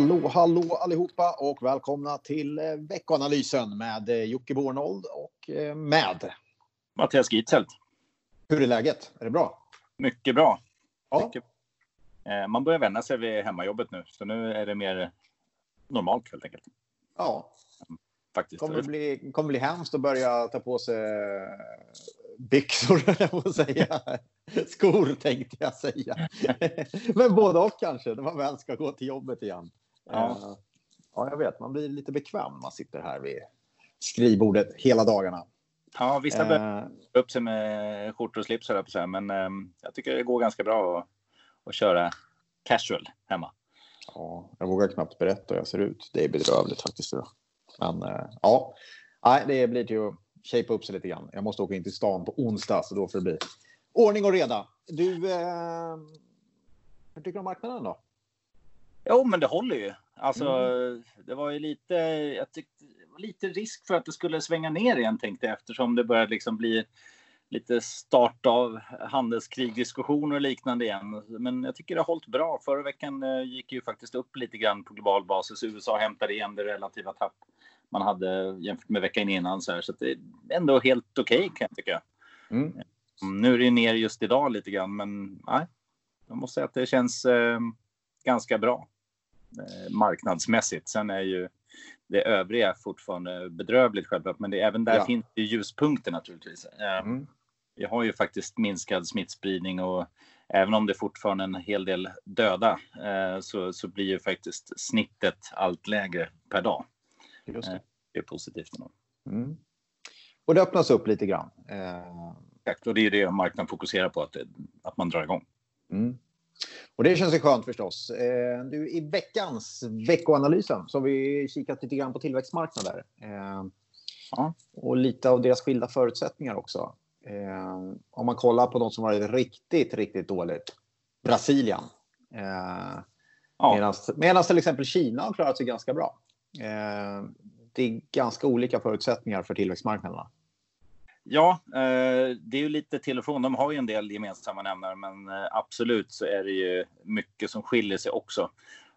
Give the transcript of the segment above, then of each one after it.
Hallå, hallå allihopa och välkomna till eh, veckoanalysen med eh, Jocke Bornold och eh, med Mattias Gitzelt. Hur är läget? Är det bra? Mycket bra. Ja. Mycket. Man börjar vänja sig vid hemmajobbet nu, så nu är det mer normalt helt enkelt. Ja, Faktiskt. kommer bli, kommer bli hemskt att börja ta på sig byxor, jag på säga. Skor tänkte jag säga. Men både och kanske, när man väl ska gå till jobbet igen. Ja. Ja, jag vet, man blir lite bekväm när man sitter här vid skrivbordet hela dagarna. Ja, vissa börjar Eh, upp sig med skjortor och slips, på att säga. men eh, jag tycker det går ganska bra att, att köra casual hemma. Ja, jag vågar knappt berätta hur jag ser ut. Det är bedrövligt faktiskt. Men eh, ja, Nej, det blir till att shapea upp sig lite grann. Jag måste åka in till stan på onsdag, så då får det bli ordning och reda. Du, eh, hur tycker du om marknaden då? Jo, men det håller ju. Alltså, Mm. det var ju lite, jag tyckte, lite risk för att det skulle svänga ner igen tänkte jag eftersom det började liksom bli lite start av handelskrigdiskussioner och liknande igen. Men jag tycker det har hållit bra. Förra veckan eh, gick ju faktiskt upp lite grann på global basis. USA hämtade igen det relativa tapp man hade jämfört med veckan innan så här. Så det är ändå helt okej kan jag tycka. Mm. Mm, Nu är det ner just idag lite grann, men nej, jag måste säga att det känns eh, ganska bra eh, marknadsmässigt. Sen är ju det övriga fortfarande bedrövligt självklart, men det, även där Ja. finns det ljuspunkter naturligtvis. Eh, Mm. Vi har ju faktiskt minskad smittspridning och även om det fortfarande är en hel del döda eh, så, så blir ju faktiskt snittet allt lägre per dag. Just det. Det är positivt. Mm. Och det öppnas upp lite grann. Exakt, och det är det marknaden fokuserar på, att, att man drar igång. Mm. Och det känns ju skönt förstås. Eh, du, I veckans veckoanalysen så har vi kikat lite grann på tillväxtmarknader. Eh, Ja. Och lite av deras skilda förutsättningar också. Eh, om man kollar på de som varit riktigt, riktigt dåligt. Brasilien. Eh, Ja. Medan till exempel Kina har klarat sig ganska bra. Det är ganska olika förutsättningar för tillväxtmarknaderna. Ja, eh, det är ju lite till och från. De har ju en del gemensamma nämnare, men eh, absolut så är det ju mycket som skiljer sig också.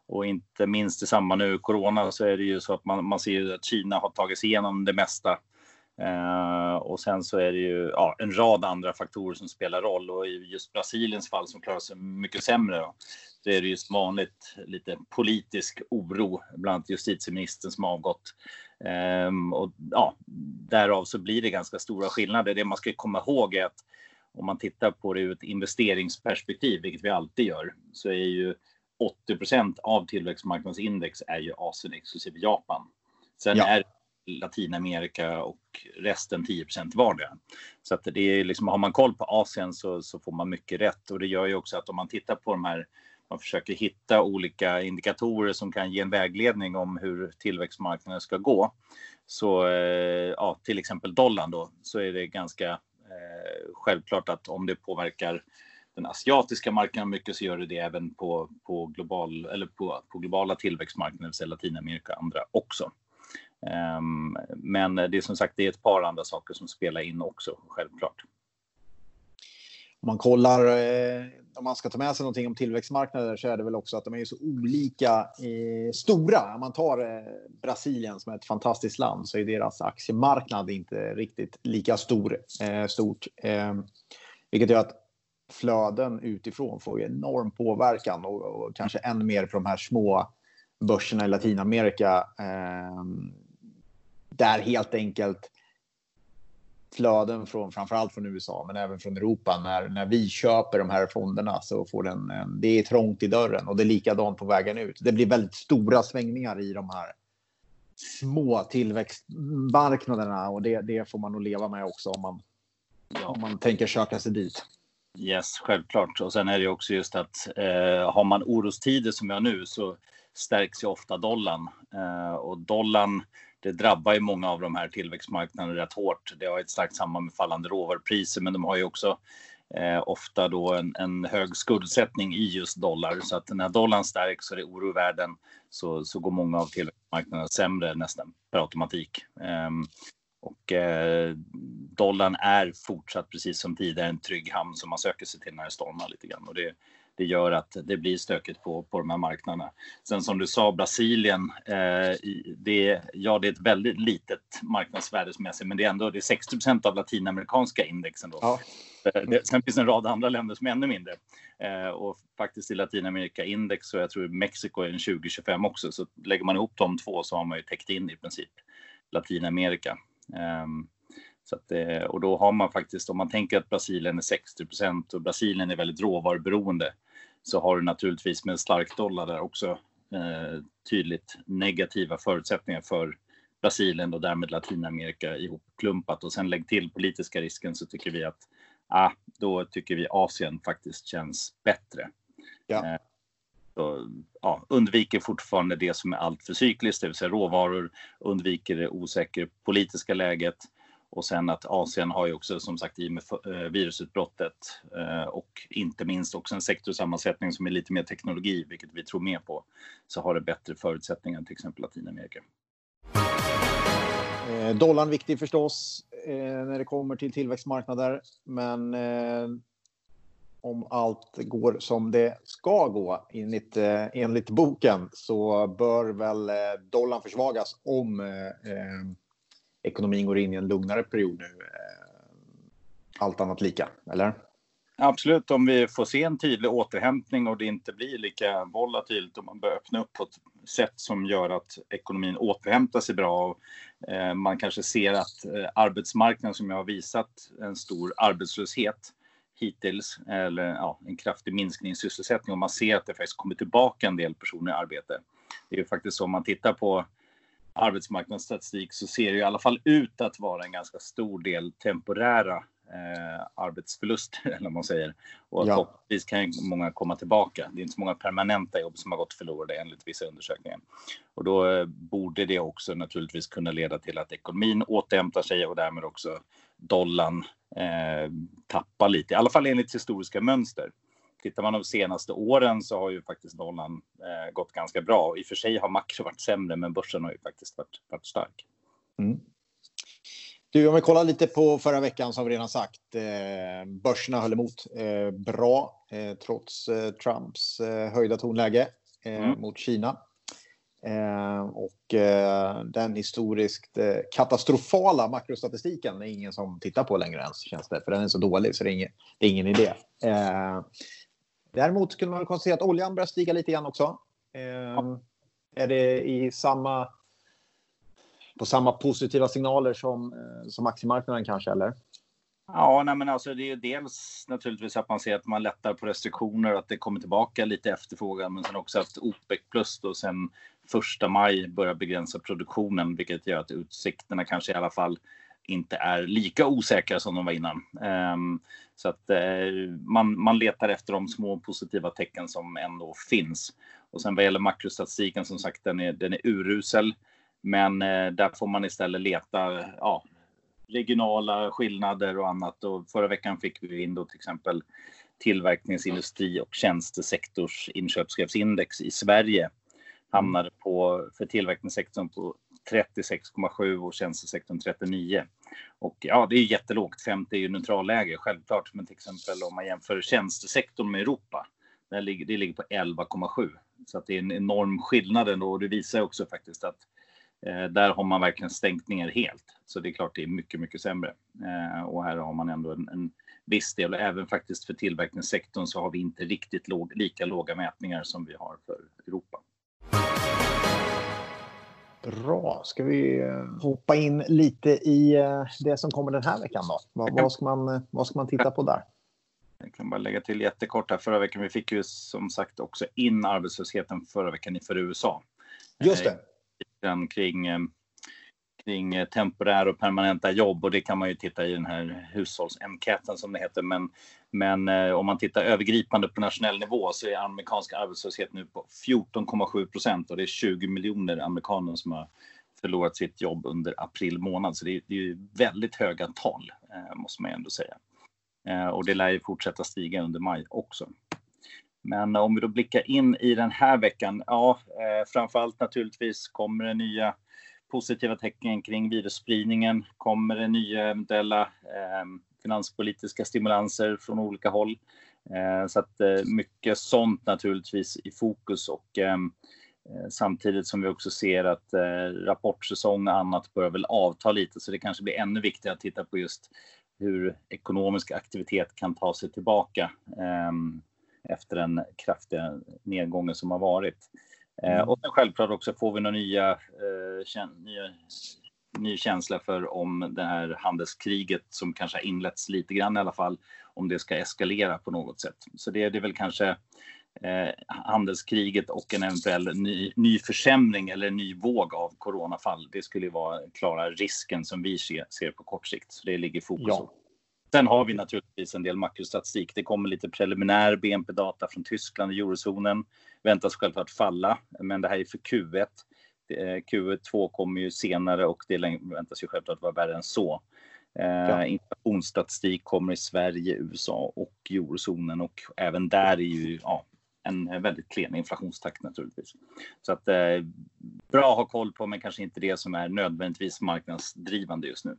Och inte minst i samband med corona så är det ju så att man, man ser ju att Kina har tagit sig igenom det mesta. Eh, och sen så är det ju ja, en rad andra faktorer som spelar roll och i just Brasiliens fall som klarar sig mycket sämre. Då, så är det ju som vanligt lite politisk oro, bland annat justitieministern som har avgått. Ehm, och ja, därav så blir det ganska stora skillnader. Det man ska komma ihåg är att om man tittar på det ur ett investeringsperspektiv, vilket vi alltid gör, så är ju 80% av tillväxtmarknadsindex är ju Asien exklusive Japan. Sen Ja. är Latinamerika och resten 10 vardera. Så att det är liksom, har man koll på Asien så, så får man mycket rätt och det gör ju också att om man tittar på de här man försöker hitta olika indikatorer som kan ge en vägledning om hur tillväxtmarknaden ska gå. Så eh, ja, till exempel dollarn då, så är det ganska eh, självklart att om det påverkar den asiatiska marknaden mycket så gör det det även på, på, global, eller på, på globala tillväxtmarknader, det vill säga Latinamerika och andra också. Ehm, men det är som sagt det är ett par andra saker som spelar in också, självklart. Om man kollar, eh, om man ska ta med sig någonting om tillväxtmarknader så är det väl också att de är så olika eh, stora. Om man tar eh, Brasilien som är ett fantastiskt land så är deras aktiemarknad inte riktigt lika stor. Eh, stort, eh, vilket gör att flöden utifrån får ju enorm påverkan och, och kanske än mer på de här små börserna i Latinamerika. Eh, där helt enkelt flöden från framförallt från USA, men även från Europa. När, när vi köper de här fonderna så får den, en- det är trångt i dörren och det är likadant på vägen ut. Det blir väldigt stora svängningar i de här små tillväxtmarknaderna och det, det får man nog leva med också om man, om man tänker söka sig dit. Yes, självklart. Och sen är det också just att eh, har man orostider som jag nu så stärks ju ofta dollarn. Eh, och dollarn, det drabbar ju många av de här tillväxtmarknaderna rätt hårt. Det har ett starkt samband med fallande råvarupriser, men de har ju också eh, ofta då en, en hög skuldsättning i just dollar. Så att när dollarn stärks och det är oro i världen så, så går många av tillväxtmarknaderna sämre nästan per automatik. Eh, och eh, dollarn är fortsatt precis som tidigare en trygg hamn som man söker sig till när det stormar lite grann. Och det, det gör att det blir stökigt på, på de här marknaderna. Sen som du sa, Brasilien, eh, det, ja, det är ett väldigt litet marknadsvärdesmässigt, men det är ändå det är 60% av latinamerikanska indexen. Då. Ja. Eh, det, sen finns det en rad andra länder som är ännu mindre. Eh, och faktiskt i Latinamerika index och jag tror Mexiko är en 2025 också. Så lägger man ihop de två så har man ju täckt in i princip Latinamerika. Um, så att, eh, och då har man faktiskt, om man tänker att Brasilien är 60% och Brasilien är väldigt råvaruberoende, så har du naturligtvis med en stark dollar där också eh, tydligt negativa förutsättningar för Brasilien och därmed Latinamerika ihopklumpat. Och sen lägg till politiska risken så tycker vi att ah, då tycker vi Asien faktiskt känns bättre. Ja. Eh, så, ja, undviker fortfarande det som är alltför cykliskt, det vill säga råvaror, undviker det osäkra politiska läget och sen att Asien har ju också som sagt i med eh, virusutbrottet eh, och inte minst också en sektorsammansättning som är lite mer teknologi, vilket vi tror mer på, så har det bättre förutsättningar än till exempel Latinamerika. Eh, dollarn viktig förstås när det kommer till tillväxtmarknader, men om allt går som det ska gå enligt, enligt boken så bör väl dollarn försvagas om ekonomin går in i en lugnare period nu. Eh, allt annat lika, eller? Absolut, om vi får se en tydlig återhämtning och det inte blir lika volatilt och man börjar öppna upp på ett sätt som gör att ekonomin återhämtar sig bra. Och, eh, man kanske ser att eh, arbetsmarknaden som jag har visat en stor arbetslöshet hittills, eller ja, en kraftig minskning i sysselsättning och man ser att det faktiskt kommer tillbaka en del personer i arbete. Det är ju faktiskt så om man tittar på arbetsmarknadsstatistik så ser det i alla fall ut att vara en ganska stor del temporära eh, arbetsförluster, eller vad man säger. Och ja. förhoppningsvis kan många komma tillbaka. Det är inte så många permanenta jobb som har gått förlorade enligt vissa undersökningar. Och då eh, borde det också naturligtvis kunna leda till att ekonomin återhämtar sig och därmed också dollarn eh, tappar lite, i alla fall enligt historiska mönster. Tittar man de senaste åren så har ju faktiskt dollarn eh, gått ganska bra. I och för sig har makro varit sämre, men börsen har ju faktiskt varit, varit stark. Mm. Du, om vi kollar lite på förra veckan så har vi redan sagt. Eh, börserna höll emot eh, bra eh, trots eh, Trumps eh, höjda tonläge eh, mm. mot Kina. och den historiskt katastrofala makrostatistiken är ingen som tittar på längre ens känns det. För den är så dålig så det är ingen, det är ingen idé. Däremot kunde man konstatera att oljan börjar stiga lite grann också. Eh, är det i samma, på samma positiva signaler som, eh, som aktiemarknaden kanske, eller? Ja, nej men alltså det är dels naturligtvis att man ser att man lättar på restriktioner och att det kommer tillbaka lite efterfrågan, men sen också att OPEC plus då sen första maj börjar begränsa produktionen, vilket gör att utsikterna kanske i alla fall inte är lika osäkra som de var innan. Ehm, så att eh, man, man letar efter de små positiva tecken som ändå finns. Och sen vad gäller makrostatistiken, som sagt, den är, den är urusel. Men eh, där får man istället leta ja, regionala skillnader och annat. Och förra veckan fick vi in då till exempel tillverkningsindustri och tjänstesektors inköpschefsindex i Sverige hamnade på, för tillverkningssektorn på 36,7 och tjänstesektorn 39. Och ja, det är jättelågt. 50 är ju neutralläge självklart, men till exempel om man jämför tjänstesektorn med Europa, där ligger, det ligger på 11,7. Så att det är en enorm skillnad ändå och det visar också faktiskt att eh, där har man verkligen stängt ner helt. Så det är klart det är mycket, mycket sämre. Eh, och här har man ändå en, en viss del och även faktiskt för tillverkningssektorn så har vi inte riktigt låg, lika låga mätningar som vi har för Europa. Bra. Ska vi eh, hoppa in lite i eh, det som kommer den här veckan då? Vad, vad, ska, man, eh, vad ska man titta på där? Jag kan bara lägga till jättekort här. Förra veckan vi fick ju som sagt också in arbetslösheten förra veckan för USA. Just det. Den kring kring temporära och permanenta jobb och det kan man ju titta i den här hushållsenkäten som det heter. Men, men eh, om man tittar övergripande på nationell nivå så är amerikansk arbetslöshet nu på 14,7 procent och det är 20 miljoner amerikaner som har förlorat sitt jobb under april månad. Så det är, det är väldigt höga tal eh, måste man ändå säga. Eh, och det lär ju fortsätta stiga under maj också. Men om vi då blickar in i den här veckan, ja, eh, framförallt naturligtvis kommer det nya positiva tecken kring virusspridningen? Kommer det nya eventuella eh, finanspolitiska stimulanser från olika håll? Så att mycket sånt naturligtvis i fokus och samtidigt som vi också ser att rapportsäsong och annat börjar väl avta lite så det kanske blir ännu viktigare att titta på just hur ekonomisk aktivitet kan ta sig tillbaka efter den kraftiga nedgången som har varit. Mm. Och sen självklart också får vi några nya, eh, nya ny känsla för om det här handelskriget som kanske har inletts lite grann i alla fall, om det ska eskalera på något sätt. Så det, det är väl kanske eh, handelskriget och en eventuell ny, ny försämring eller ny våg av coronafall. Det skulle vara klara risken som vi ser, ser på kort sikt. Så det ligger fokus ja. Sen har vi naturligtvis en del makrostatistik. Det kommer lite preliminär BNP-data från Tyskland och eurozonen. Väntas självklart falla, men det här är för Q1. Q2 kommer ju senare och det väntas ju självklart vara värre än så. Eh, ja. Inflationsstatistik kommer i Sverige, USA och eurozonen och även där är ju ja, en väldigt klen inflationstakt naturligtvis. Så att eh, bra att ha koll på, men kanske inte det som är nödvändigtvis marknadsdrivande just nu.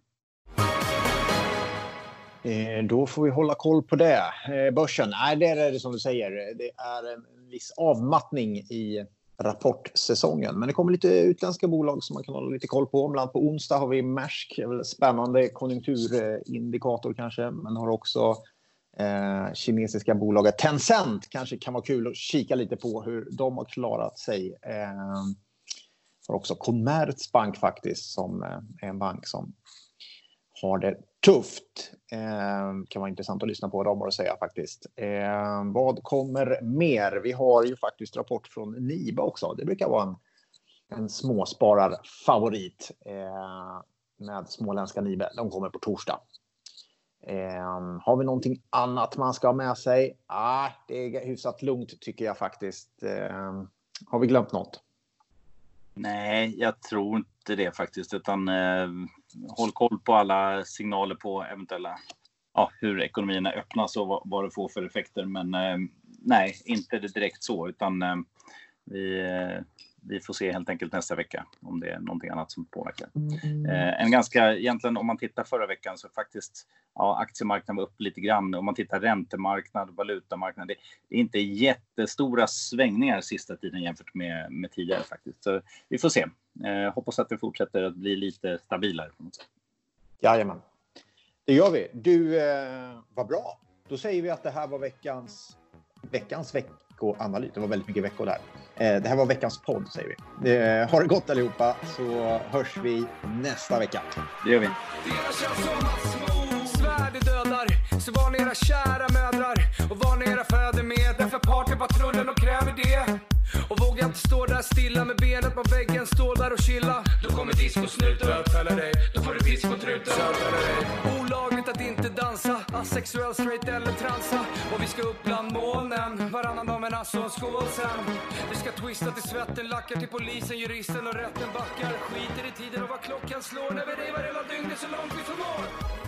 Eh, då får vi hålla koll på det. Eh, börsen, nej, det är det som du säger. Det är en viss avmattning i rapportsäsongen. Men det kommer lite utländska bolag som man kan hålla lite koll på. Bland annat på onsdag har vi Maersk, spännande konjunkturindikator kanske, men har också eh, kinesiska bolaget Tencent. Kanske kan vara kul att kika lite på hur de har klarat sig. Eh, har också Commerzbank faktiskt som eh, är en bank som har det tufft. Eh, kan vara intressant att lyssna på vad de har att säga faktiskt. Eh, vad kommer mer? Vi har ju faktiskt rapport från Niba också. Det brukar vara en, en småspararfavorit eh, med småländska Nibe. De kommer på torsdag. Eh, har vi någonting annat man ska ha med sig? Ah, det är hyfsat lugnt tycker jag faktiskt. Eh, har vi glömt något? Nej, jag tror inte det faktiskt, utan eh, håll koll på alla signaler på eventuella ja, hur ekonomierna öppnas och vad, vad det får för effekter. Men eh, nej, inte det direkt så, utan eh, vi, eh, vi får se helt enkelt nästa vecka om det är någonting annat som påverkar. Mm. Eh, en ganska, egentligen om man tittar förra veckan så faktiskt ja, aktiemarknaden var upp lite grann. Om man tittar räntemarknad, valutamarknad, det, det är inte jättestora svängningar sista tiden jämfört med, med tidigare faktiskt. Så vi får se. Eh, hoppas att det fortsätter att bli lite stabilare. På något sätt. Jajamän. Det gör vi. Du, eh, vad bra. Då säger vi att det här var veckans, veckans veck veckoanalys. Det var väldigt mycket veckor där. Eh, det här var veckans podd säger vi. Eh, ha det gott allihopa så hörs vi nästa vecka. Det gör vi. dödar, så var ni era kära mödrar och var ni era fäder med. Därför partypatrullen och kräver det. Och vågar inte stå där stilla med benet på väggen, stå där och chilla. Då kommer discosnuten bötfälla dig, då får du discotruten. Olagligt att inte dansa, asexuell, straight eller transa. Och vi ska upp bland molnen, varannan dag med nasse och skål sen. Vi ska twista till svetten, lackar till polisen, juristen och rätten backar. Skiter i tiden och vad klockan slår när vi revar hela dygnet så långt vi förmår.